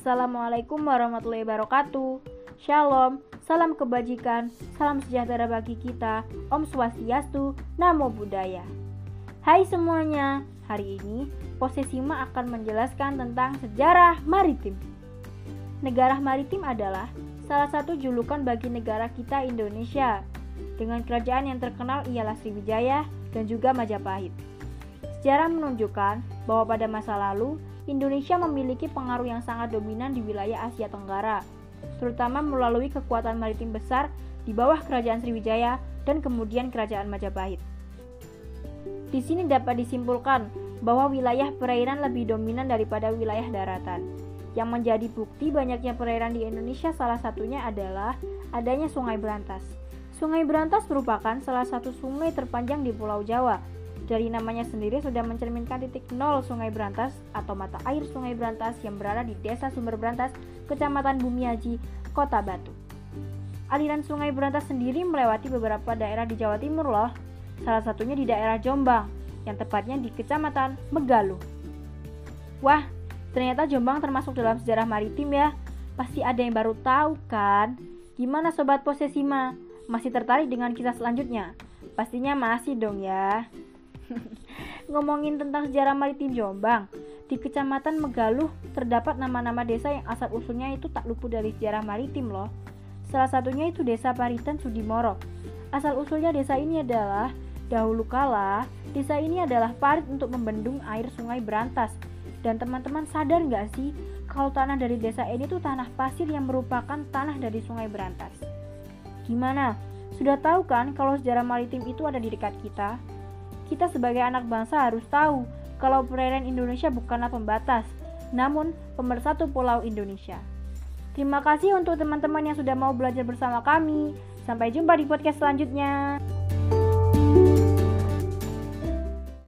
Assalamualaikum warahmatullahi wabarakatuh. Shalom, salam kebajikan, salam sejahtera bagi kita. Om Swastiastu, Namo Buddhaya. Hai semuanya, hari ini Posesima akan menjelaskan tentang sejarah maritim. Negara maritim adalah salah satu julukan bagi negara kita Indonesia. Dengan kerajaan yang terkenal ialah Sriwijaya dan juga Majapahit. Sejarah menunjukkan bahwa pada masa lalu Indonesia memiliki pengaruh yang sangat dominan di wilayah Asia Tenggara, terutama melalui kekuatan maritim besar di bawah Kerajaan Sriwijaya dan kemudian Kerajaan Majapahit. Di sini dapat disimpulkan bahwa wilayah perairan lebih dominan daripada wilayah daratan. Yang menjadi bukti banyaknya perairan di Indonesia salah satunya adalah adanya Sungai Berantas. Sungai Berantas merupakan salah satu sungai terpanjang di Pulau Jawa dari namanya sendiri sudah mencerminkan titik nol Sungai Berantas atau mata air Sungai Berantas yang berada di Desa Sumber Berantas, Kecamatan Bumiaji, Kota Batu. Aliran Sungai Berantas sendiri melewati beberapa daerah di Jawa Timur loh, salah satunya di daerah Jombang, yang tepatnya di Kecamatan Megaluh. Wah, ternyata Jombang termasuk dalam sejarah maritim ya. Pasti ada yang baru tahu kan? Gimana Sobat Posesima? Masih tertarik dengan kisah selanjutnya? Pastinya masih dong ya. Ngomongin tentang sejarah maritim Jombang, di Kecamatan Megaluh terdapat nama-nama desa yang asal usulnya itu tak luput dari sejarah maritim loh. Salah satunya itu Desa Paritan Sudimoro. Asal usulnya desa ini adalah dahulu kala desa ini adalah parit untuk membendung air sungai Berantas. Dan teman-teman sadar nggak sih kalau tanah dari desa ini tuh tanah pasir yang merupakan tanah dari sungai Berantas? Gimana? Sudah tahu kan kalau sejarah maritim itu ada di dekat kita? Kita sebagai anak bangsa harus tahu kalau perairan Indonesia bukanlah pembatas, namun pemersatu pulau Indonesia. Terima kasih untuk teman-teman yang sudah mau belajar bersama kami. Sampai jumpa di podcast selanjutnya.